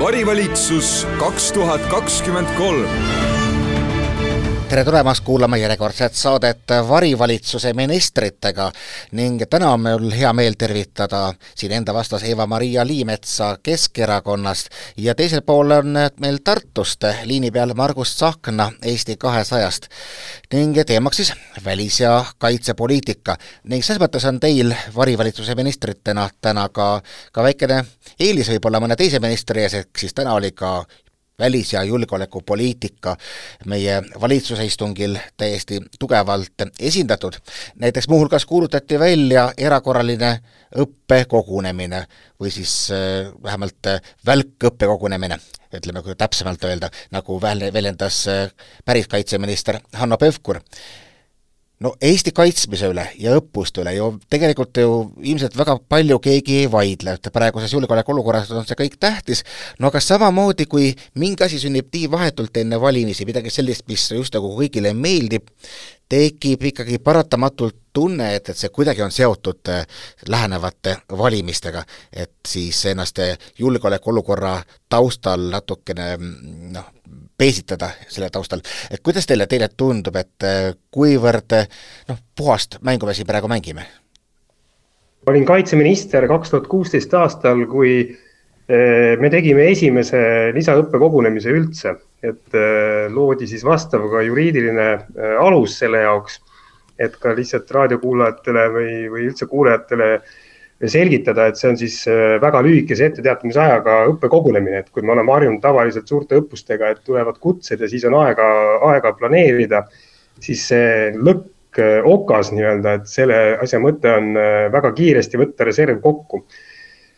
varivalitsus kaks tuhat kakskümmend kolm tere tulemast kuulama järjekordset saadet Varivalitsuse ministritega ning täna on mul hea meel tervitada siin enda vastas Eva-Maria Liimetsa Keskerakonnast ja teisel pool on meil Tartust liini peal Margus Tsahkna Eesti kahesajast ning teemaks siis välis- ja kaitsepoliitika ning selles mõttes on teil varivalitsuse ministritena täna ka, ka väikene eelis võib-olla mõne teise ministri ees, ehk siis täna oli ka välis- ja julgeolekupoliitika meie valitsuse istungil täiesti tugevalt esindatud. näiteks muuhulgas kuulutati välja erakorraline õppekogunemine või siis äh, vähemalt äh, välkõppekogunemine, ütleme, kui täpsemalt öelda, nagu väljendas äh, päris kaitseminister Hanno Pevkur no Eesti kaitsmise üle ja õppuste üle ju tegelikult ju ilmselt väga palju keegi ei vaidle, et praeguses julgeolekuolukorras on see kõik tähtis, no aga samamoodi, kui mingi asi sünnib nii vahetult enne valimisi, midagi sellist, mis just nagu kõigile meeldib, tekib ikkagi paratamatult tunne, et, et see kuidagi on seotud äh, lähenevate valimistega, et siis ennast julgeolekuolukorra taustal natukene noh, peesitada selle taustal, et kuidas teile, teile tundub, et äh, kuivõrd äh, noh, puhast mängu me siin praegu mängime? olin kaitseminister kaks tuhat kuusteist aastal, kui äh, me tegime esimese lisaõppekogunemise üldse, et loodi siis vastav ka juriidiline alus selle jaoks, et ka lihtsalt raadiokuulajatele või, või üldse kuulajatele äh, selgitada, et see on siis äh, väga lühikese etteteatamisajaga õppekogunemine, et kui me oleme harjunud tavaliselt suurte õppustega, et tulevad kutsed ja siis on aega, aega planeerida, siis see lõkk äh, okas nii-öelda, et selle asja mõte on äh, väga kiiresti võtta reserv kokku.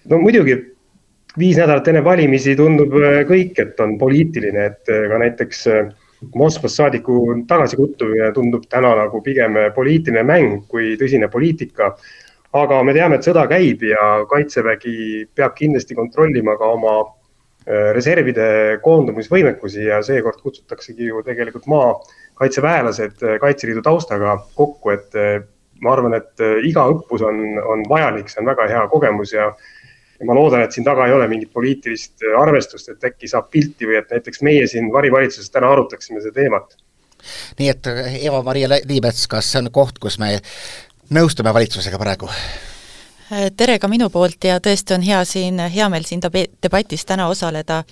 no muidugi viis nädalat enne valimisi tundub kõik, et on poliitiline, et ka näiteks Moskvas saadiku tagasikutsumine tundub täna nagu pigem poliitiline mäng kui tõsine poliitika aga me teame, et sõda käib ja Kaitsevägi peab kindlasti kontrollima ka oma äh, reservide koondumisvõimekusi ja seekord kutsutaksegi ju tegelikult maakaitseväelased äh, Kaitseliidu taustaga kokku, et äh, ma arvan, et iga õppus on, on vajalik, see on väga hea kogemus ja ja ma loodan, et siin taga ei ole mingit poliitilist arvestust, et äkki saab pilti või et näiteks meie siin varivalitsuses täna arutaksime seda teemat. nii et Eva-Maria Liimets, kas see on koht, kus me nõustume valitsusega praegu? tere ka minu poolt ja tõesti on hea siin, hea meel siin debatis täna osaleda.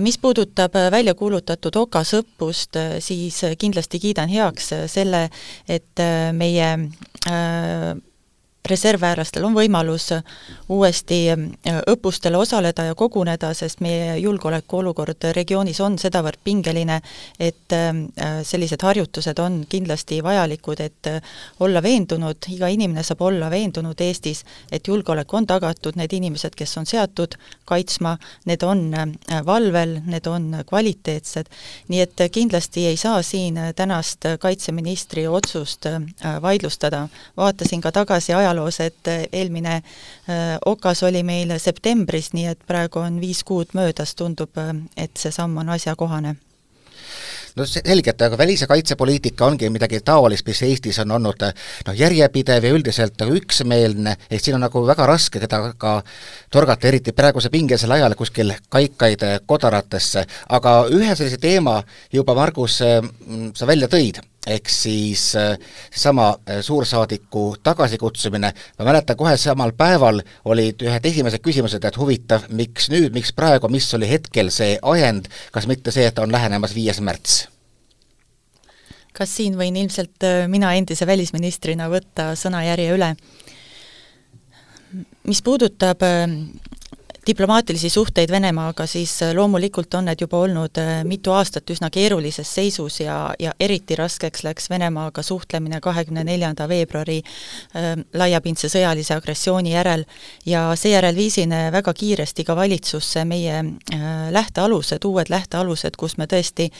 mis puudutab välja kuulutatud OKAS õppust, siis kindlasti kiidan heaks selle, et meie reservväelastel on võimalus uuesti äh, õppustel osaleda ja koguneda, sest meie julgeolekuolukord regioonis on sedavõrd pingeline, et äh, sellised harjutused on kindlasti vajalikud, et äh, olla veendunud, iga inimene saab olla veendunud Eestis, et julgeolek on tagatud, need inimesed, kes on seatud kaitsma, need on valvel, need on kvaliteetsed, nii et kindlasti ei saa siin tänast kaitseministri otsust vaidlustada. vaatasin ka tagasi aja ajaloos, et äh, eelmine äh, okas oli meil septembris, nii et praegu on viis kuud möödas, tundub, äh, et see samm on asjakohane. No selge, et aga välis- ja kaitsepoliitika ongi midagi taolist, mis Eestis on olnud noh, järjepidev ja üldiselt nagu üksmeelne, ehk siin on nagu väga raske teda ka torgata, eriti praeguse pingelisel ajal kuskil kaikaid kodaratesse, aga ühe sellise teema juba, Margus, sa välja tõid ehk siis äh, sama äh, suursaadiku tagasikutsumine, ma mäletan, kohe samal päeval olid ühed esimesed küsimused, et huvitav, miks nüüd, miks praegu, mis oli hetkel see ajend, kas mitte see, et on lähenemas viies märts? kas siin võin ilmselt äh, mina endise välisministrina võtta sõnajärje üle? mis puudutab diplomaatilisi suhteid Venemaaga, siis äh, loomulikult on need juba olnud äh, mitu aastat üsna keerulises seisus ja, ja eriti raskeks läks Venemaaga suhtlemine kahekümne neljanda veebruari äh, laiapindse sõjalise agressiooni järel. Ja seejärel viisin äh, väga kiiresti ka valitsusse meie äh, lähtealused, uued lähtealused, kus me tõesti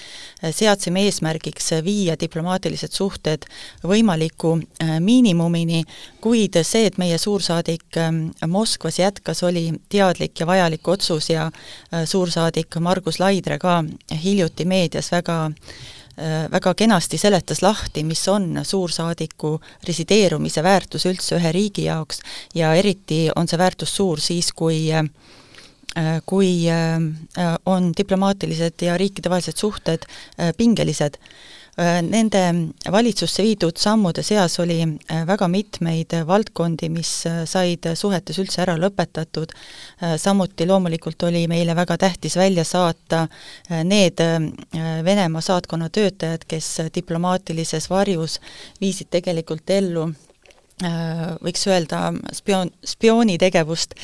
seadsime eesmärgiks viia diplomaatilised suhted võimaliku äh, miinimumini, kuid see, et meie suursaadik Moskvas jätkas, oli teadlik ja vajalik otsus ja äh, suursaadik Margus Laidre ka hiljuti meedias väga äh, väga kenasti seletas lahti, mis on suursaadiku resideerumise väärtus üldse ühe riigi jaoks. Ja eriti on see väärtus suur siis, kui äh, kui on diplomaatilised ja riikidevahelised suhted pingelised nende valitsusse viidud sammude seas oli äh, väga mitmeid valdkondi, mis äh, said suhetes üldse ära lõpetatud, samuti loomulikult oli meile väga tähtis välja saata need Venemaa saatkonna töötajad, kes diplomaatilises varjus viisid tegelikult ellu võiks öelda spioon, spioonitegevust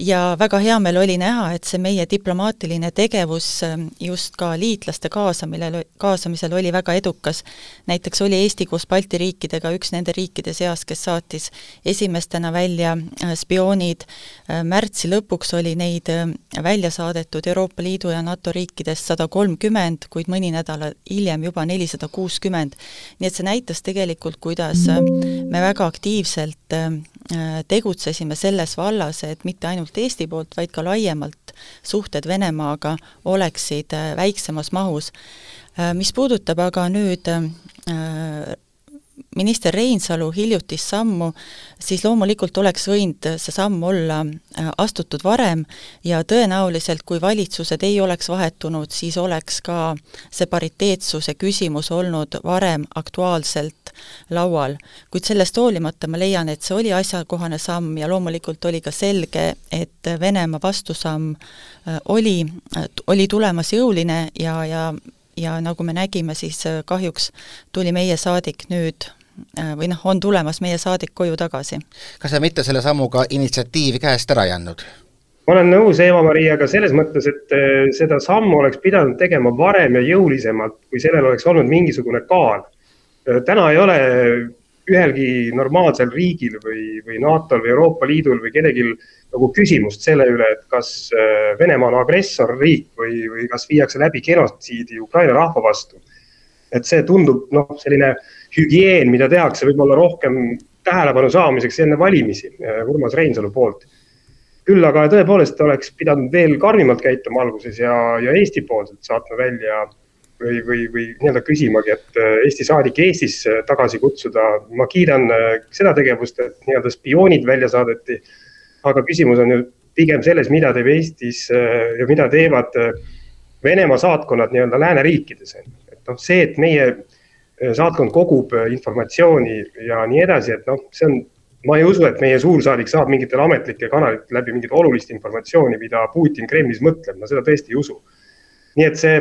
ja väga hea meel oli näha, et see meie diplomaatiline tegevus ähm, just ka liitlaste kaasamine, kaasamisel oli väga edukas. näiteks oli Eesti koos Balti riikidega üks nende riikide seas, kes saatis esimestena välja äh, spioonid, äh, märtsi lõpuks oli neid äh, välja saadetud Euroopa Liidu ja NATO riikidest sada kolmkümmend, kuid mõni nädal hiljem juba nelisada kuuskümmend. nii et see näitas tegelikult, kuidas me väga aktiivselt tegutsesime selles vallas, et mitte ainult Eesti poolt, vaid ka laiemalt suhted Venemaaga oleksid äh, väiksemas mahus. Äh, mis puudutab aga nüüd äh, minister Reinsalu hiljutist sammu, siis loomulikult oleks võinud see samm olla äh, astutud varem ja tõenäoliselt, kui valitsused ei oleks vahetunud, siis oleks ka see pariteetsuse küsimus olnud varem aktuaalselt laual. kuid sellest hoolimata ma leian, et see oli asjakohane samm ja loomulikult oli ka selge, et Venemaa vastusamm äh, oli, äh, oli tulemas jõuline ja, ja ja nagu me nägime, siis kahjuks tuli meie saadik nüüd Äh, või noh, on tulemas meie saadik koju tagasi. kas sa mitte selle sammuga initsiatiivi käest ära jätnud? ma olen nõus Eva-Mariaga selles mõttes, et äh, seda sammu oleks pidanud tegema varem ja jõulisemalt, kui sellel oleks olnud mingisugune kaal. Äh, täna ei ole ühelgi normaalsel riigil või, või NATO-l või Euroopa Liidul või kellelgi nagu küsimust selle üle, et kas Venemaa on agressorriik või, või kas viiakse läbi genotsiidi Ukraina rahva vastu. et see tundub noh, selline äh, hügieen, mida tehakse võib-olla rohkem tähelepanu saamiseks enne valimisi äh, Urmas Reinsalu poolt. küll aga tõepoolest oleks pidanud veel karmimalt käituma alguses ja, ja Eesti-poolselt saatma välja või, või, või nii-öelda küsimagi, et äh, Eesti saadik Eestis äh, tagasi kutsuda. ma kiidan seda tegevust, et nii-öelda spioonid välja saadeti. aga küsimus on ju pigem selles, mida teeb Eestis ja mida teevad Venemaa saatkonnad nii-öelda lääneriikides. et noh, see, et meie saatkond kogub äh, informatsiooni ja nii edasi, et noh, see on, ma ei usu, et meie suursaadik saab mingitel ametlikel kanalitel läbi mingit olulist informatsiooni, mida Putin Kremlis mõtleb, ma seda tõesti ei usu. nii et see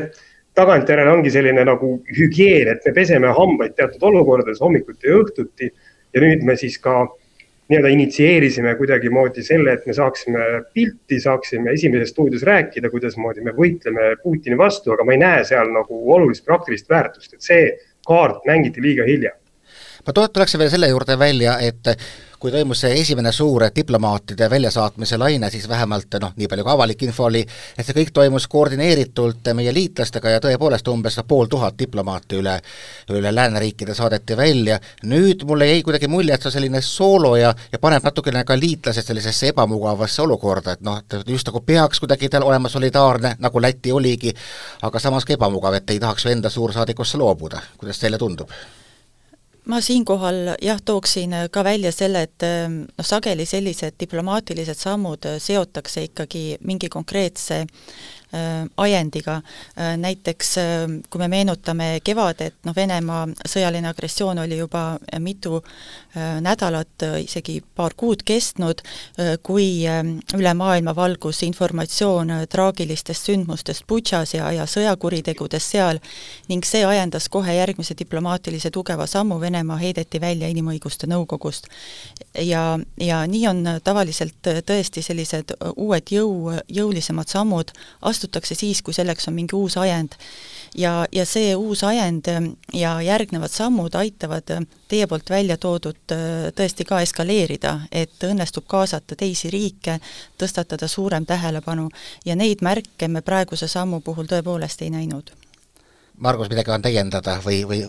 tagantjärele ongi selline nagu hügieen, et me peseme hambaid teatud olukordades hommikuti ja õhtuti ja nüüd me siis ka nii-öelda initsieerisime kuidagimoodi selle, et me saaksime pilti, saaksime Esimeses stuudios rääkida, kuidasmoodi me võitleme Putini vastu, aga ma ei näe seal nagu olulist praktilist väärtust, et see kaart mängiti liiga hilja. Ma tuleksin veel selle juurde välja, et kui toimus see esimene suur diplomaatide väljasaatmise laine, siis vähemalt noh, nii palju kui avalik info oli, et see kõik toimus koordineeritult meie liitlastega ja tõepoolest umbes pool tuhat diplomaati üle, üle lääneriikide saadeti välja, nüüd mulle jäi kuidagi mulje, et see on selline soolo ja, ja paneb natukene ka liitlased sellisesse ebamugavasse olukorda, et noh, et just nagu peaks kuidagi tal olema solidaarne, nagu Läti oligi, aga samas ka ebamugav, et ei tahaks ju enda suursaadikusse loobuda, kuidas teile tundub? Ma siinkohal jah, tooksin ka välja selle, et noh, sageli sellised diplomaatilised sammud seotakse ikkagi mingi konkreetse Äh, ajendiga. Äh, näiteks äh, kui me meenutame kevadet, noh Venemaa sõjaline agressioon oli juba mitu nädalat, isegi paar kuud kestnud, kui üle maailma valgus informatsioon traagilistest sündmustest Butšas ja, ja sõjakuritegudest seal ning see ajendas kohe järgmise diplomaatilise tugeva sammu, Venemaa heideti välja Inimõiguste Nõukogust. ja, ja nii on tavaliselt tõesti sellised uued jõu, jõulisemad sammud astunud astutakse siis, kui selleks on mingi uus ajend. ja, ja see uus ajend ja järgnevad sammud aitavad teie poolt välja toodud tõesti ka eskaleerida, et õnnestub kaasata teisi riike, tõstatada suurem tähelepanu ja neid märke me praeguse sammu puhul tõepoolest ei näinud Margus, midagi on täiendada või, või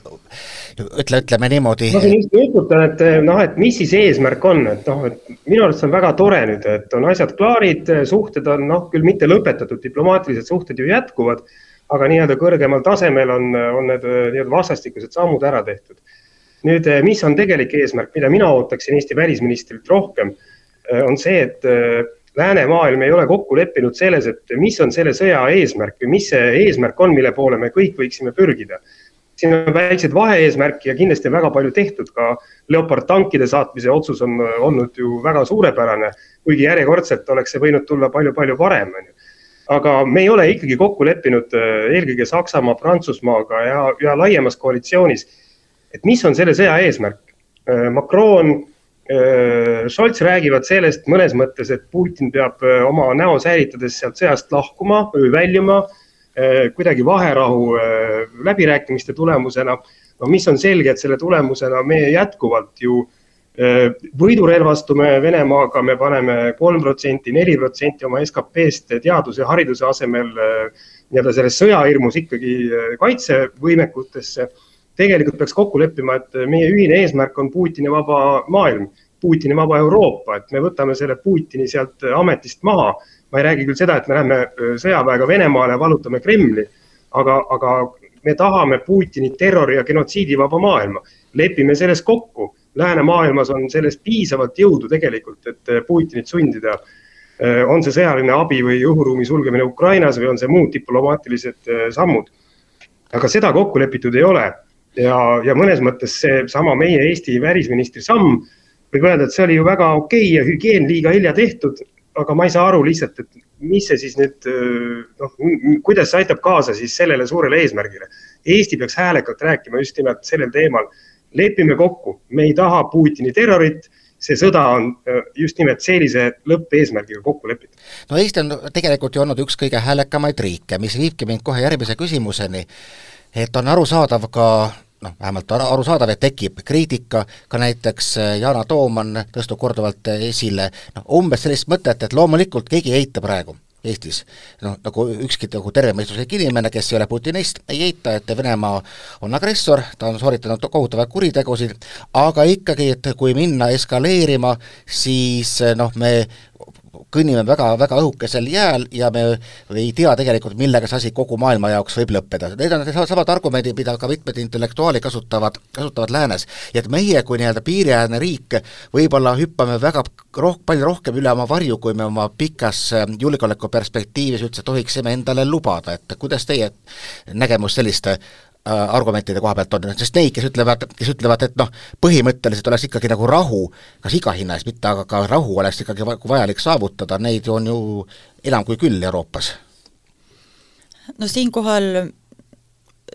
ütle, ütleme niimoodi. ma siin just jututan, et noh, et mis siis eesmärk on, et noh, et minu arust see on väga tore nüüd, et on asjad klaarid, suhted on noh, küll mitte lõpetatud, diplomaatilised suhted ju jätkuvad, aga nii-öelda kõrgemal tasemel on, on need nii-öelda vastastikused sammud ära tehtud. nüüd, mis on tegelik eesmärk, mida mina ootaksin Eesti välisministrilt rohkem, on see, et läänemaailm ei ole kokku leppinud selles, et mis on selle sõja eesmärk või mis see eesmärk on, mille poole me kõik võiksime pürgida. siin on väiksed vahe-eesmärki ja kindlasti on väga palju tehtud, ka Leopard tankide saatmise otsus on olnud ju väga suurepärane, kuigi järjekordselt oleks see võinud tulla palju-palju varem, on ju aga me ei ole ikkagi kokku leppinud eelkõige Saksamaa, Prantsusmaaga ja, ja laiemas koalitsioonis, et mis on selle sõja eesmärk. Macron Äh, Scholz räägivad sellest mõnes mõttes, et Putin peab äh, oma näo säilitades sealt sõjast lahkuma või väljuma äh, kuidagi vaherahu läbirääkimiste tulemusena. no mis on selge, et selle tulemusena me jätkuvalt ju võidurelvastume Venemaaga, me paneme kolm protsenti, neli protsenti oma SKP-st teaduse ja hariduse asemel nii-öelda selles sõjahirmus ikkagi kaitsevõimekutesse tegelikult peaks kokku leppima, et meie ühine eesmärk on Putini vaba maailm, Putini vaba Euroopa, et me võtame selle Putini sealt ametist maha. ma ei räägi küll seda, et me läheme sõjaväega Venemaale, vallutame Kremli, aga, aga me tahame Putini terrori ja genotsiidi vaba maailma. lepime selles kokku, läänemaailmas on selles piisavalt jõudu tegelikult, et Putinit sundida on see sõjaline abi või õhuruumi sulgemine Ukrainas või on see muud diplomaatilised sammud. aga seda kokku lepitud ei ole ja, ja mõnes mõttes seesama meie Eesti välisministri samm, võib öelda, et see oli ju väga okei okay ja hügieen liiga hilja tehtud, aga ma ei saa aru lihtsalt, et mis see siis nüüd noh, kuidas see aitab kaasa siis sellele suurele eesmärgile. Eesti peaks häälekalt rääkima just nimelt sellel teemal. lepime kokku, me ei taha Putini terrorit see sõda on just nimelt sellise lõppeesmärgiga kokku lepitud. no Eesti on tegelikult ju olnud üks kõige häälekamaid riike, mis viibki mind kohe järgmise küsimuseni, et on arusaadav ka noh, vähemalt arusaadav, et tekib kriitika, ka näiteks äh, Yana Toom on tõstnud korduvalt esile noh, umbes sellist mõtet, et loomulikult keegi ei eita praegu Eestis, noh nagu ükski nagu tervemõistuslik inimene, kes ei ole putinist, ei eita, et Venemaa on agressor, ta on sooritanud kohutavaid kuritegusid, aga ikkagi, et kui minna eskaleerima, siis noh, me kõnnime väga, väga õhukesel jääl ja me ei tea tegelikult, millega see asi kogu maailma jaoks võib lõppeda. Need on samad argumendid, mida ka mitmed intellektuaalid kasutavad, kasutavad läänes. ja et meie kui nii-öelda piiriäärne riik võib-olla hüppame väga roh-, palju rohkem üle oma varju, kui me oma pikas äh, julgeolekuperspektiivis üldse tohiksime endale lubada, et kuidas teie nägemus selliste argumentide koha pealt on, sest neid, kes ütlevad, kes ütlevad, et noh, põhimõtteliselt oleks ikkagi nagu rahu, kas iga hinna eest mitte, aga ka rahu oleks ikkagi vajalik saavutada, neid on ju enam kui küll Euroopas. no siinkohal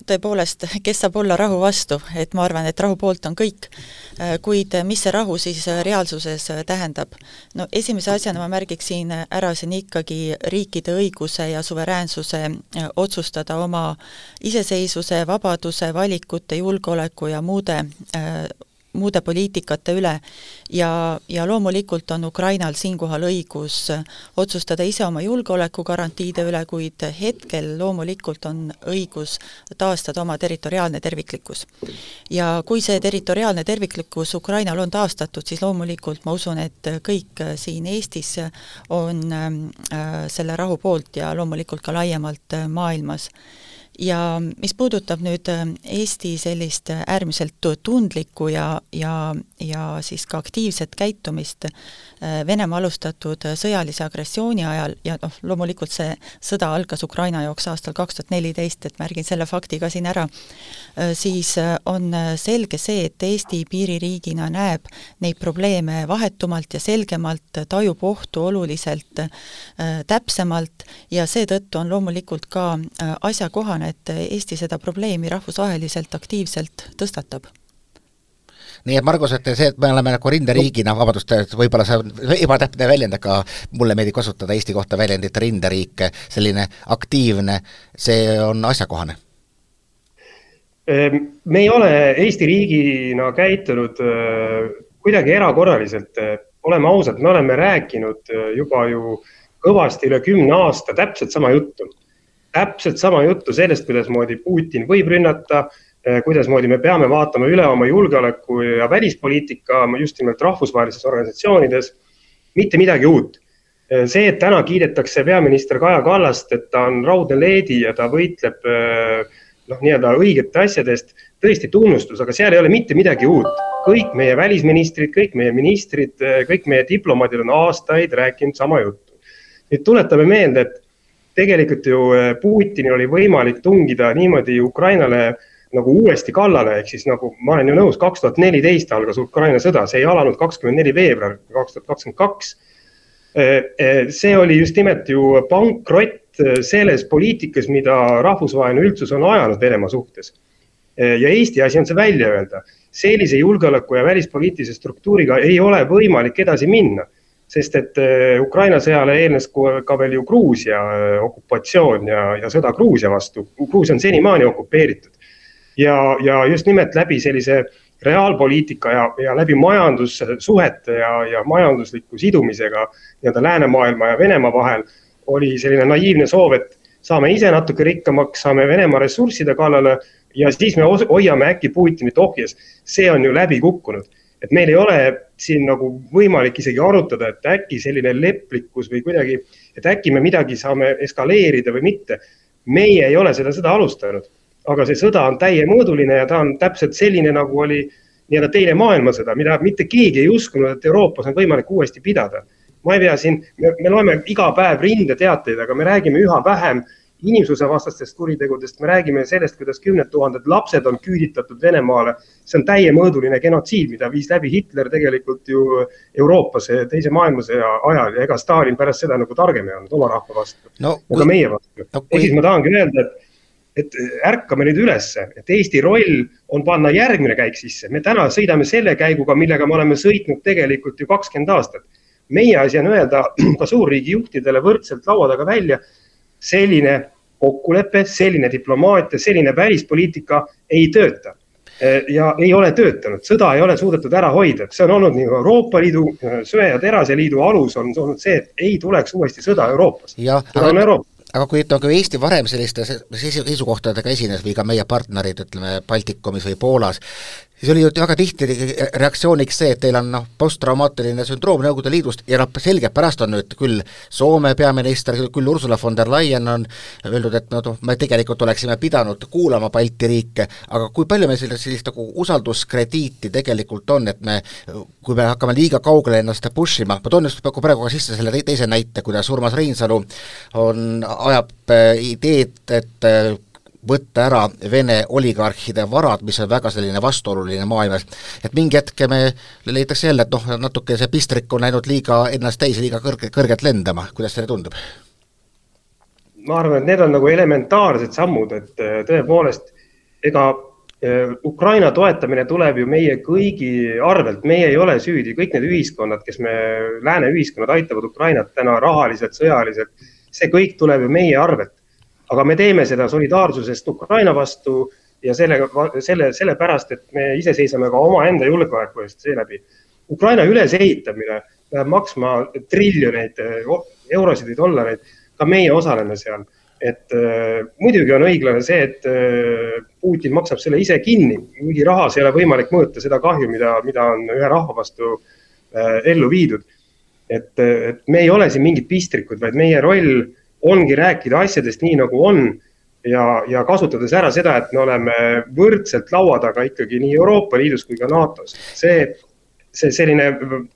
tõepoolest, kes saab olla rahu vastu, et ma arvan, et rahu poolt on kõik, kuid mis see rahu siis reaalsuses tähendab? no esimese asjana ma märgiksin ära siin ikkagi riikide õiguse ja suveräänsuse otsustada oma iseseisvuse, vabaduse, valikute, julgeoleku ja muude muude poliitikate üle ja, ja loomulikult on Ukrainal siinkohal õigus otsustada ise oma julgeolekugarantiide üle, kuid hetkel loomulikult on õigus taastada oma territoriaalne terviklikkus. ja kui see territoriaalne terviklikkus Ukrainal on taastatud, siis loomulikult ma usun, et kõik siin Eestis on äh, selle rahu poolt ja loomulikult ka laiemalt maailmas ja mis puudutab nüüd äh, Eesti sellist äärmiselt tundlikku ja, ja, ja siis ka aktiivset käitumist äh, Venemaa alustatud sõjalise agressiooni ajal ja noh, loomulikult see sõda algas Ukraina jaoks aastal kaks tuhat neliteist, et märgin selle fakti ka siin ära, äh, siis on selge see, et Eesti piiririigina näeb neid probleeme vahetumalt ja selgemalt, tajub ohtu oluliselt täpsemalt ja seetõttu on loomulikult ka asjakohane, et Eesti seda probleemi rahvusvaheliselt aktiivselt tõstatab nii et Margus, et see, et me oleme nagu rinderiigina, vabandust, võib-olla see on ebatäpne väljend, aga mulle meeldib kasutada Eesti kohta väljendit rinderiik, selline aktiivne, see on asjakohane? Ehm, me ei ole Eesti riigina käitunud äh, kuidagi erakorraliselt, oleme ausad, me oleme rääkinud juba ju kõvasti üle kümne aasta täpselt sama juttu täpselt sama juttu sellest, kuidasmoodi Putin võib rünnata, eh, kuidasmoodi me peame vaatama üle oma julgeoleku ja välispoliitika just nimelt rahvusvahelistes organisatsioonides. mitte midagi uut. Eh, see, et täna kiidetakse peaminister Kaja Kallast, et ta on raudne leedi ja ta võitleb eh, noh, nii-öelda õigete asjade eest, tõesti tunnustus, aga seal ei ole mitte midagi uut. kõik meie välisministrid, kõik meie ministrid, kõik meie diplomaadid on aastaid rääkinud sama juttu nüüd tuletame meelde, et tegelikult ju Putinil oli võimalik tungida niimoodi Ukrainale nagu uuesti kallale, ehk siis nagu ma olen ju nõus, kaks tuhat neliteist algas Ukraina sõda, see ei alanud kakskümmend neli veebruar kaks tuhat kakskümmend kaks. see oli just nimelt ju pankrott selles poliitikas, mida rahvusvaheline üldsus on ajanud Venemaa suhtes. ja Eesti asi on see välja öelda. sellise julgeoleku ja välispoliitilise struktuuriga ei ole võimalik edasi minna sest et Ukraina sõjale eelnes ka veel ju Gruusia okupatsioon ja, ja sõda Gruusia vastu. Gruusia on senimaani okupeeritud ja, ja just nimelt läbi sellise reaalpoliitika ja, ja läbi majandussuhete ja, ja majandusliku sidumisega nii-öelda läänemaailma ja Venemaa vahel oli selline naiivne soov, et saame ise natuke rikkamaks, saame Venemaa ressursside kallale ja siis me hoiame äkki Putinit ohjes. see on ju läbi kukkunud, et meil ei ole siin nagu võimalik isegi arutada, et äkki selline leplikkus või kuidagi, et äkki me midagi saame eskaleerida või mitte. meie ei ole seda sõda alustanud aga see sõda on täiemõõduline ja ta on täpselt selline, nagu oli nii-öelda teine maailmasõda, mida mitte keegi ei uskunud, et Euroopas on võimalik uuesti pidada. ma ei pea siin, me loeme iga päev rindeteateid, aga me räägime üha vähem inimsusevastastest kuritegudest, me räägime sellest, kuidas kümned tuhanded lapsed on küüditatud Venemaale. see on täiemõõduline genotsiid, mida viis läbi Hitler tegelikult ju Euroopas teise maailmasõja ajal ja ega Stalin pärast seda nagu targem ei olnud oma rahva vastu no,. ja ka meie vastu no,. Kui... ehk siis ma tahangi öelda, et et ärkame nüüd ülesse, et Eesti roll on panna järgmine käik sisse. me täna sõidame selle käiguga, millega me oleme sõitnud tegelikult ju kakskümmend aastat. meie asi on öelda ka suurriigi juhtidele võrdselt laua taga välja, selline kokkulepe, selline diplomaatia, selline välispoliitika ei tööta. Ja ei ole töötanud, sõda ei ole suudetud ära hoida, see on olnud nii Euroopa Liidu söe- ja teraseliidu alus on olnud see, et ei tuleks uuesti sõda Euroopas. Euroopas. aga kui, ütleme, kui Eesti varem selliste seisukohtadega esines või ka meie partnerid, ütleme, Baltikumis või Poolas, siis oli ju väga tihti reaktsiooniks see, et teil on noh, posttraumaatiline sündroom Nõukogude Liidust ja noh, selge, pärast on nüüd küll Soome peaminister, küll Ursula von der Leyen on öeldud, et noh, me tegelikult oleksime pidanud kuulama Balti riike, aga kui palju meil sellist, sellist nagu usalduskrediiti tegelikult on, et me, kui me hakkame liiga kaugele ennast push ima, ma toon just praegu ka sisse selle teise näite, kuidas Urmas Reinsalu on, ajab äh, ideed, et äh, võtta ära Vene oligarhide varad, mis on väga selline vastuoluline maailmas. et mingi hetk me leitakse jälle, et noh, natuke see pistrik on läinud liiga ennast täis liiga kõrge, kõrgelt lendama, kuidas teile tundub? ma arvan, et need on nagu elementaarsed sammud, et äh, tõepoolest ega äh, Ukraina toetamine tuleb ju meie kõigi arvelt, meie ei ole süüdi, kõik need ühiskonnad, kes me, lääne ühiskonnad aitavad Ukrainat täna rahaliselt, sõjaliselt, see kõik tuleb ju meie arvelt aga me teeme seda solidaarsusest Ukraina vastu ja sellega, selle, sellepärast, et me ise seisame ka omaenda julgeoleku eest seeläbi. Ukraina ülesehitamine läheb maksma triljoneid eurosid või dollareid, ka meie osaleme seal. et äh, muidugi on õiglane see, et äh, Putin maksab selle ise kinni, kuigi rahas ei ole võimalik mõõta seda kahju, mida, mida on ühe rahva vastu äh, ellu viidud. et, et me ei ole siin mingid pistrikud, vaid meie roll ongi rääkida asjadest nii, nagu on ja, ja kasutades ära seda, et me oleme võrdselt laua taga ikkagi nii Euroopa Liidus kui ka NATO-s. see, see selline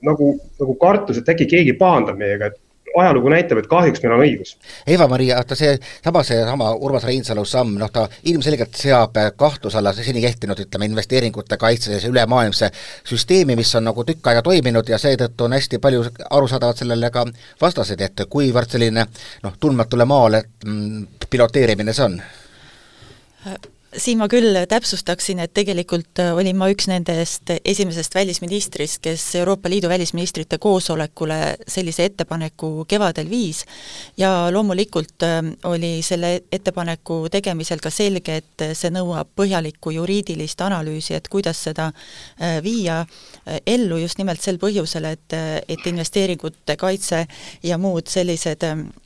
nagu, nagu kartus, et äkki keegi pahandab meiega, et ajalugu näitab, et kahjuks meil on õigus. Eva-Maria, vaata see sama, seesama Urmas Reinsalu samm, noh ta ilmselgelt seab kahtluse alla seni kehtinud, ütleme, investeeringute kaitse, sellise ülemaailmse süsteemi, mis on nagu tükk aega toiminud ja seetõttu on hästi palju arusaadavalt sellele ka vastased, et kuivõrd selline noh, tundmatule maale mm, piloteerimine see on? Siin ma küll täpsustaksin, et tegelikult äh, olin ma üks nendest esimesest välisministrist, kes Euroopa Liidu välisministrite koosolekule sellise ettepaneku kevadel viis. Ja loomulikult äh, oli selle ettepaneku tegemisel ka selge, et see nõuab põhjalikku juriidilist analüüsi, et kuidas seda äh, viia ellu just nimelt sel põhjusel, et, et investeeringute kaitse ja muud sellised mm,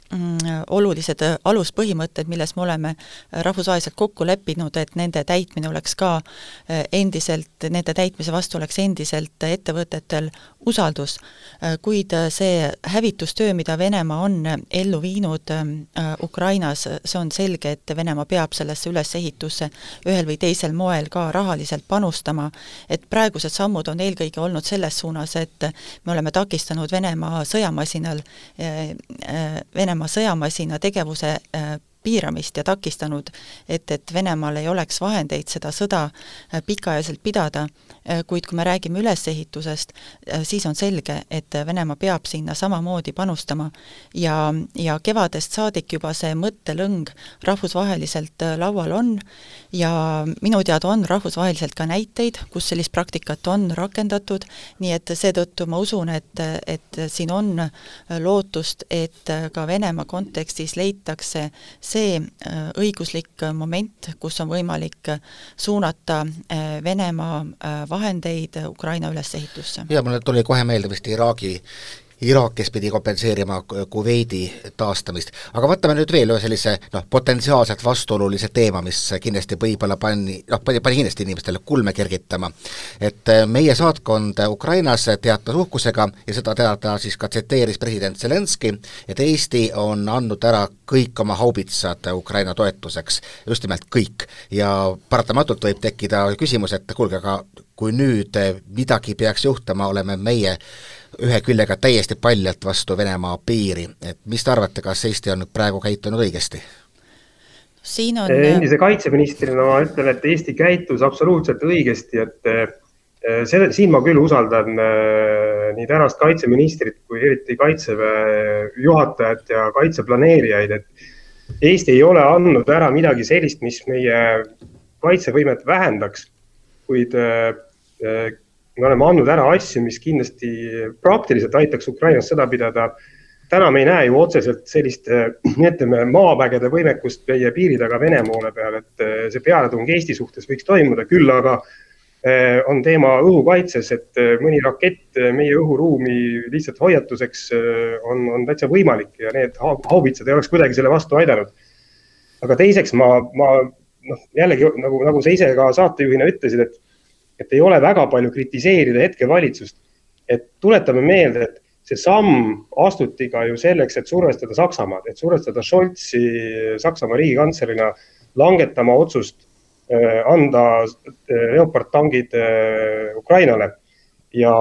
olulised aluspõhimõtted, milles me oleme rahvusvaheliselt kokku leppinud, et nende täitmine oleks ka endiselt, nende täitmise vastu oleks endiselt ettevõtetel usaldus. kuid see hävitustöö, mida Venemaa on ellu viinud Ukrainas, see on selge, et Venemaa peab sellesse ülesehitusse ühel või teisel moel ka rahaliselt panustama, et praegused sammud on eelkõige olnud selles suunas, et me oleme takistanud Venemaa sõjamasinal, Venemaa sõjamasina tegevuse piiramist ja takistanud, et, et Venemaal ei oleks vahendeid seda sõda pikaajaliselt pidada. Äh, kuid kui me räägime ülesehitusest, äh, siis on selge, et Venemaa peab sinna samamoodi panustama. Ja, ja kevadest saadik juba see mõttelõng rahvusvaheliselt äh, laual on. Ja minu teada on rahvusvaheliselt ka näiteid, kus sellist praktikat on rakendatud, nii et seetõttu ma usun, et, et siin on lootust, et ka Venemaa kontekstis leitakse see õiguslik moment, kus on võimalik suunata Venemaa vahendeid Ukraina ülesehitusse. ja mulle tuli kohe meelde vist Iraagi Iraak, kes pidi kompenseerima Kuveidi taastamist. aga võtame nüüd veel ühe sellise noh, potentsiaalselt vastuolulise teema, mis kindlasti võib-olla pani, noh, pani, pani kindlasti inimestele kulme kergitama. et äh, meie saatkond Ukrainas teatas uhkusega ja seda teada siis ka tsiteeris president Zelenskõi, et Eesti on andnud ära kõik oma haubitsad Ukraina toetuseks, just nimelt kõik. ja paratamatult võib tekkida küsimus, et kuulge, aga kui nüüd midagi peaks juhtuma, oleme meie ühe küljega täiesti paljalt vastu Venemaa piiri, et mis te arvate, kas Eesti on praegu käitunud õigesti? siin on endise kaitseministrina ma ütlen, et Eesti käitus absoluutselt õigesti, et eh, selle, siin ma küll usaldan eh, nii tänast kaitseministrit kui eriti kaitseväe juhatajat ja kaitseplaneerijaid, et Eesti ei ole andnud ära midagi sellist, mis meie kaitsevõimet vähendaks, kuid eh, me oleme andnud ära asju, mis kindlasti praktiliselt aitaks Ukrainas sõda pidada. täna me ei näe ju otseselt sellist, ütleme, maavägede võimekust meie piiri taga Vene poole peal, et eh, see pealetung Eesti suhtes võiks toimuda, küll aga eh, on teema õhukaitses, et eh, mõni rakett meie õhuruumi lihtsalt hoiatuseks on, on täitsa võimalik ja need haubitsad ei oleks kuidagi selle vastu aidanud. aga teiseks ma, ma noh, jällegi nagu, nagu sa ise ka saatejuhina ütlesid, et et ei ole väga palju kritiseerida hetkevalitsust. et tuletame meelde, et see samm astuti ka ju selleks, et survestada Saksamaad, et survestada Scholzi Saksamaa riigikantslerina langetama otsust äh, anda äh, Leopard tankid äh, Ukrainale. ja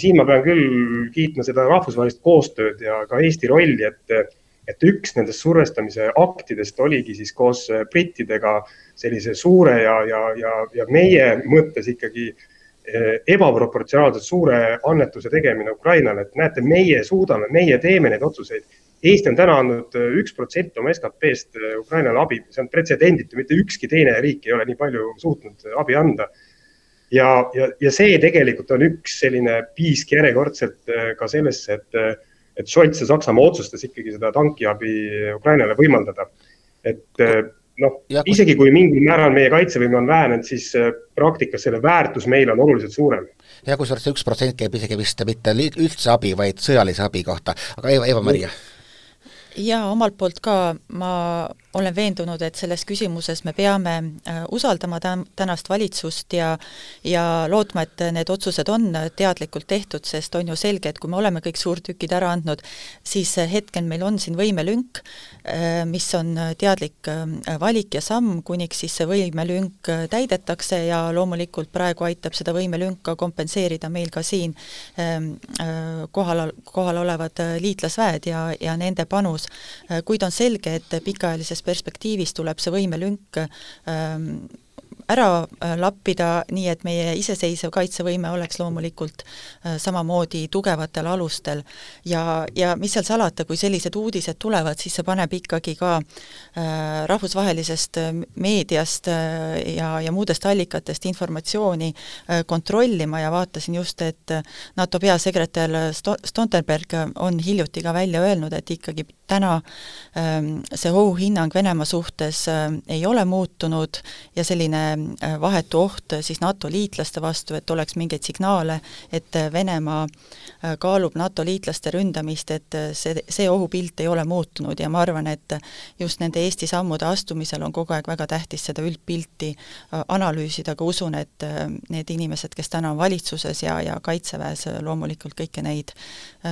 siin ma pean küll kiitma seda rahvusvahelist koostööd ja ka Eesti rolli, et et üks nendest survestamise aktidest oligi siis koos äh, brittidega sellise suure ja, ja, ja, ja meie mõttes ikkagi äh, ebaproportsionaalselt suure annetuse tegemine Ukrainale, et näete, meie suudame, meie teeme neid otsuseid. Eesti on täna andnud äh, üks protsent oma SKP-st Ukrainale abi, see on pretsedenditu, mitte ükski teine riik ei ole nii palju suutnud abi anda. ja, ja, ja see tegelikult on üks selline piisk järjekordselt ka sellesse, et et Scholz ja Saksamaa otsustas ikkagi seda tankiabi Ukrainale võimaldada. et eh, noh, isegi kui mingil määral meie kaitsevõime on vähenenud, siis eh, praktikas selle väärtus meile on oluliselt suurem. ja kusjuures see üks protsent käib isegi vist mitte üldse abi, vaid sõjalise abi kohta, aga Eva, Eva-Maria jaa, omalt poolt ka ma olen veendunud, et selles küsimuses me peame äh, usaldama tä-, tänast valitsust ja ja lootma, et need otsused on teadlikult tehtud, sest on ju selge, et kui me oleme kõik suurtükid ära andnud, siis hetkel meil on siin võimelünk, äh, mis on teadlik äh, valik ja samm, kuniks siis see võimelünk täidetakse ja loomulikult praegu aitab seda võimelünka kompenseerida meil ka siin ähm, kohal, kohal olevad liitlasväed ja, ja nende panus, kuid on selge, et pikaajalises pikemas perspektiivis tuleb see võimelünk ähm, ära äh, lappida, nii et meie iseseisev kaitsevõime oleks loomulikult äh, samamoodi tugevatel alustel. ja, ja mis seal salata, kui sellised uudised tulevad, siis see paneb ikkagi ka äh, rahvusvahelisest meediast ja, ja muudest allikatest informatsiooni kontrollima ja vaatasin just, et NATO peasekretär Stoltenberg on hiljuti ka välja öelnud, et ikkagi täna ähm, see ohuhinnang Venemaa suhtes ei ole muutunud ja selline vahetu oht siis NATO liitlaste vastu, et oleks mingeid signaale, et Venemaa kaalub NATO liitlaste ründamist, et see, see ohupilt ei ole muutunud. Ja ma arvan, et just nende Eesti sammude astumisel on kogu aeg väga tähtis seda üldpilti analüüsida, aga usun, et need inimesed, kes täna on valitsuses ja, ja Kaitseväes loomulikult kõiki neid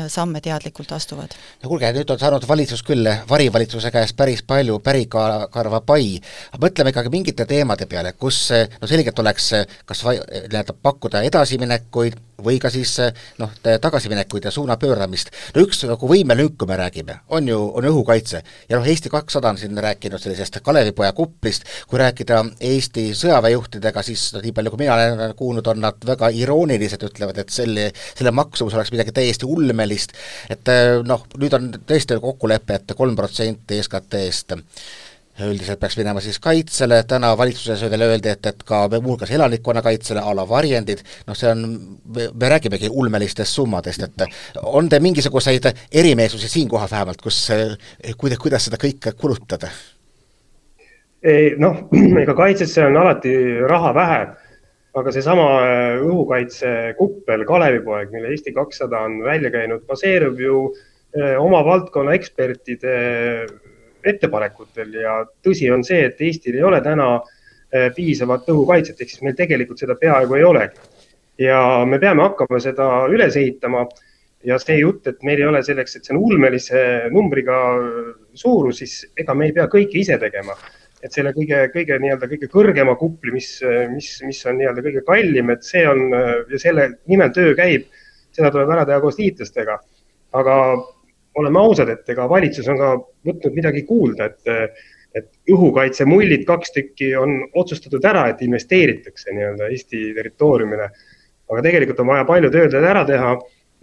samme teadlikult astuvad. no kuulge, nüüd on saanud valitsus küll varivalitsuse käest päris palju pärikarva pai, aga mõtleme ikkagi mingite teemade peale, kus no selgelt oleks kas nii-öelda pakkuda edasiminekuid või ka siis noh, tagasiminekuid ja suuna pööramist. no üks nagu võimelünk, kui me räägime, on ju, on õhukaitse. ja noh, Eesti kakssada on siin rääkinud sellisest Kalevipoja kuplist, kui rääkida Eesti sõjaväejuhtidega, siis no nii palju, kui mina olen kuulnud, on nad väga iroonilised, ütlevad, et selle, selle maksumus oleks midagi täiesti ulmelist, et noh, nüüd on tõesti kokkulepe, et kolm protsenti SKT-st üldiselt peaks minema siis kaitsele, täna valitsuses veel öeldi, et, et ka muuhulgas elanikkonnakaitsele a la varjendid, noh see on, me räägimegi ulmelistest summadest, et on teil mingisuguseid erimeelsusi siinkohal vähemalt, kus, kuidas, kuidas seda kõike kulutada? noh, ega kaitsesse on alati raha vähe, aga seesama äh, õhukaitsekuppel Kalevipoeg, mille Eesti kakssada on välja käinud, baseerub ju äh, oma valdkonna ekspertide ettepanekutel ja tõsi on see, et Eestil ei ole täna äh, piisavat õhukaitset, ehk siis meil tegelikult seda peaaegu ei olegi. ja me peame hakkama seda üles ehitama ja see jutt, et meil ei ole selleks, et see on ulmelise numbriga suurus, siis ega me ei pea kõike ise tegema. et selle kõige, kõige nii-öelda kõige kõrgema kupli, mis, mis, mis on nii-öelda kõige kallim, et see on ja selle nimel töö käib, seda tuleb ära teha koos liitlastega. aga oleme ausad, et ega valitsus on ka võtnud midagi kuulda, et, et õhukaitsemullid, kaks tükki on otsustatud ära, et investeeritakse nii-öelda Eesti territooriumile. aga tegelikult on vaja palju tööd ära teha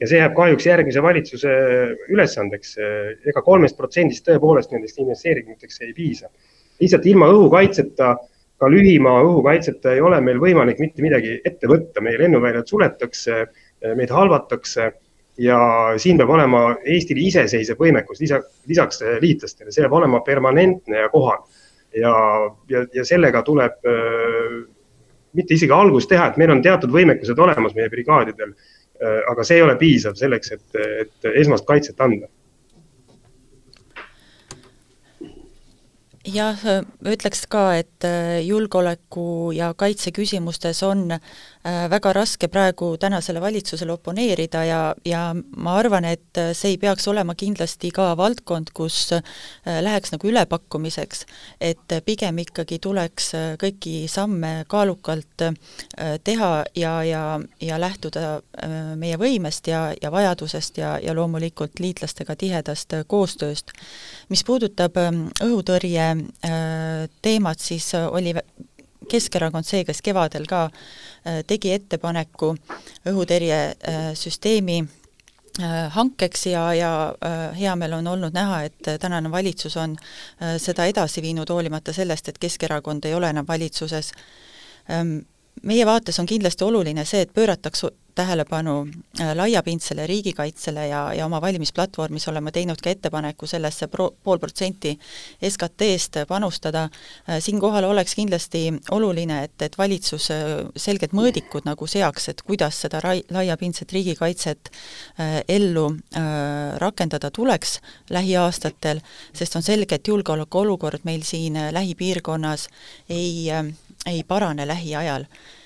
ja see jääb kahjuks järgmise valitsuse ülesandeks ega. ega kolmest protsendist tõepoolest nendest investeeringuteks ei piisa. lihtsalt ilma õhukaitseta, ka lühimaa õhukaitseta ei ole meil võimalik mitte midagi ette võtta, meie lennuväljad suletakse, meid halvatakse ja siin peab olema Eestil iseseisev võimekus lisa, lisaks liitlastele, see peab olema permanentne ja kohal. ja, ja, ja sellega tuleb äh, mitte isegi algust teha, et meil on teatud võimekused olemas meie brigaadidel äh,, aga see ei ole piisav selleks, et, et esmast kaitset anda jah, ütleks ka, et äh, julgeoleku ja kaitse küsimustes on äh, väga raske praegu tänasele valitsusele oponeerida ja, ja ma arvan, et see ei peaks olema kindlasti ka valdkond, kus äh, läheks nagu ülepakkumiseks. et pigem ikkagi tuleks kõiki samme kaalukalt teha ja, ja, ja lähtuda meie võimest ja, ja vajadusest ja, ja loomulikult liitlastega tihedast koostööst. mis puudutab ähm, õhutõrje teemat, siis äh, oli Keskerakond see, kes kevadel ka äh, tegi ettepaneku õhutõrjesüsteemi hankeks ja, ja hea meel on olnud näha, et tänane valitsus on seda edasi viinud, hoolimata sellest, et Keskerakond ei ole enam valitsuses. Ähm, meie vaates on kindlasti oluline see, et pöörataks tähelepanu äh, laiapindsele riigikaitsele ja, ja oma valimisplatvormis oleme teinud ka ettepaneku sellesse pro-, pool protsenti SKT-st panustada, äh, siinkohal oleks kindlasti oluline, et, et valitsus äh, selged mõõdikud nagu seaks, et kuidas seda rai-, laiapindset riigikaitset ellu rakendada tuleks lähiaastatel, sest on selge, et julgeolekuolukord meil siin lähipiirkonnas ei, ei parane lähiajal. Äh,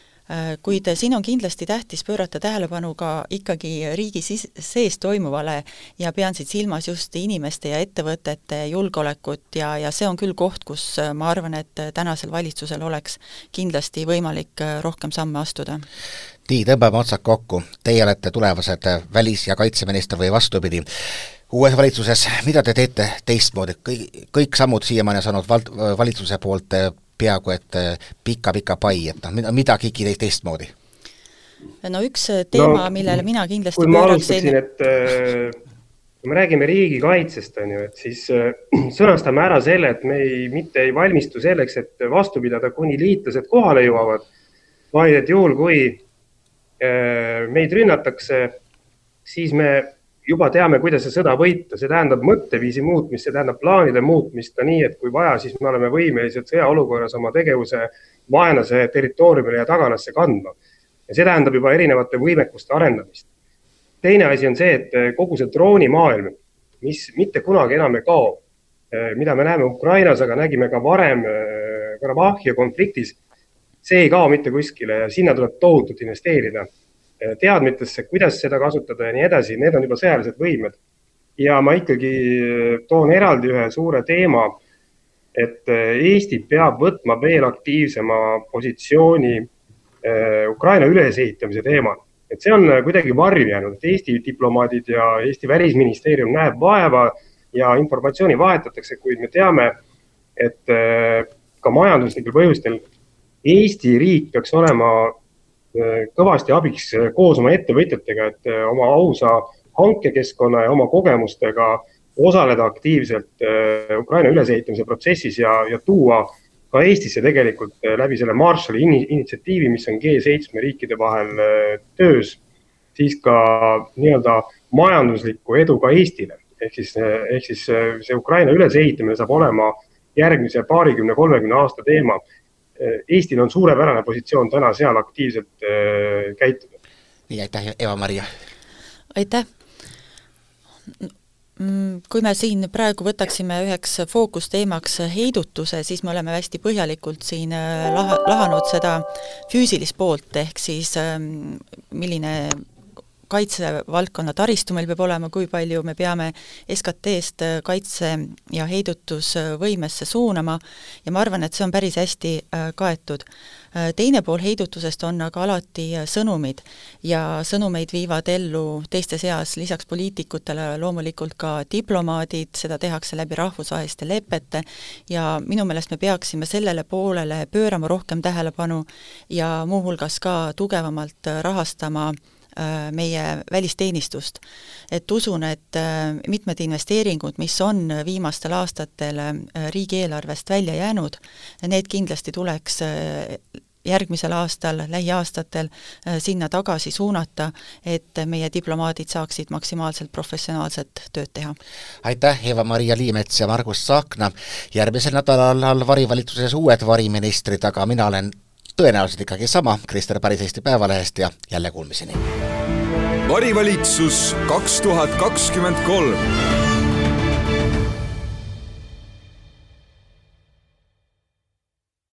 kuid siin on kindlasti tähtis pöörata tähelepanu ka ikkagi riigi sis-, sees toimuvale ja pean siit silmas just inimeste ja ettevõtete julgeolekut ja, ja see on küll koht, kus äh, ma arvan, et tänasel valitsusel oleks kindlasti võimalik äh, rohkem samme astuda. nii, tõmbame otsad kokku, teie olete tulevased välis- ja kaitseminister või vastupidi, uues valitsuses, mida te teete teistmoodi, kõik, kõik sammud siiamaani on saanud val-, valitsuse poolt peaaegu et pika-pika äh, pai, et noh, midagigi teistmoodi? no üks äh, teema no,, millele mina kindlasti kui ma alustaksin, et äh, kui me räägime riigikaitsest, on ju, et siis sõnastame ära selle, et me ei, mitte ei valmistu selleks, et vastu pidada, kuni liitlased kohale jõuavad, vaid et juhul, kui meid rünnatakse, siis me juba teame, kuidas see sõda võita, see tähendab mõtteviisi muutmist, see tähendab plaanide muutmist ka nii, et kui vaja, siis me oleme võimelised sõjaolukorras oma tegevuse vaenlase territooriumile ja tagalasse kandma. ja see tähendab juba erinevate võimekuste arendamist. teine asi on see, et kogu see droonimaailm, mis mitte kunagi enam ei kao, mida me näeme Ukrainas, aga nägime ka varem Karabahhi konfliktis, see ei kao mitte kuskile ja sinna tuleb tohutult investeerida teadmitesse, kuidas seda kasutada ja nii edasi, need on juba sõjalised võimed. ja ma ikkagi toon eraldi ühe suure teema, et Eesti peab võtma veel aktiivsema positsiooni eh, Ukraina ülesehitamise teemal. et see on kuidagi varju jäänud, et Eesti diplomaadid ja Eesti Välisministeerium näeb vaeva ja informatsiooni vahetatakse, kuid me teame, et eh, ka majanduslikel põhjustel Eesti riik peaks olema kõvasti abiks äh, koos oma ettevõtjatega, et äh, oma ausa hankekeskkonna ja oma kogemustega osaleda aktiivselt Ukraina ülesehitamise protsessis ja, ja tuua ka Eestisse tegelikult läbi selle Marshalli initsiatiivi, mis on G7 riikide vahel töös, siis ka nii-öelda majanduslikku edu ka Eestile. ehk siis, ehk siis see Ukraina ülesehitamine saab olema järgmise paarikümne, kolmekümne aasta teema Eestil on suurepärane positsioon täna seal aktiivselt äh, käituda. nii, aitäh, Eva-Maria! aitäh! Mm, kui me siin praegu võtaksime üheks fookusteemaks heidutuse, siis me oleme hästi põhjalikult siin äh, laha, lahanud seda füüsilist poolt, ehk siis ähm, milline kaitsevaldkonna taristu meil peab olema, kui palju me peame SKT-st kaitse- ja heidutusvõimesse suunama ja ma arvan, et see on päris hästi äh, kaetud. Äh, teine pool heidutusest on aga alati sõnumid ja sõnumeid viivad ellu teiste seas lisaks poliitikutele loomulikult ka diplomaadid, seda tehakse läbi rahvusvaheliste lepete ja minu meelest me peaksime sellele poolele pöörama rohkem tähelepanu ja muuhulgas ka tugevamalt rahastama äh, Äh, meie välisteenistust. et usun, et äh, mitmed investeeringud, mis on viimastel aastatel äh, riigieelarvest välja jäänud, need kindlasti tuleks järgmisel aastal, lähiaastatel sinna tagasi suunata, et meie diplomaadid saaksid maksimaalselt professionaalset tööd teha. aitäh, Eva-Maria Liimets ja Margus Tsahkna, järgmisel nädalal on varivalitsuses uued variministrid, aga mina olen tõenäoliselt ikkagi sama, Krister Päris Eesti Päevalehest ja jälle kuulmiseni! varivalitsus kaks tuhat kakskümmend kolm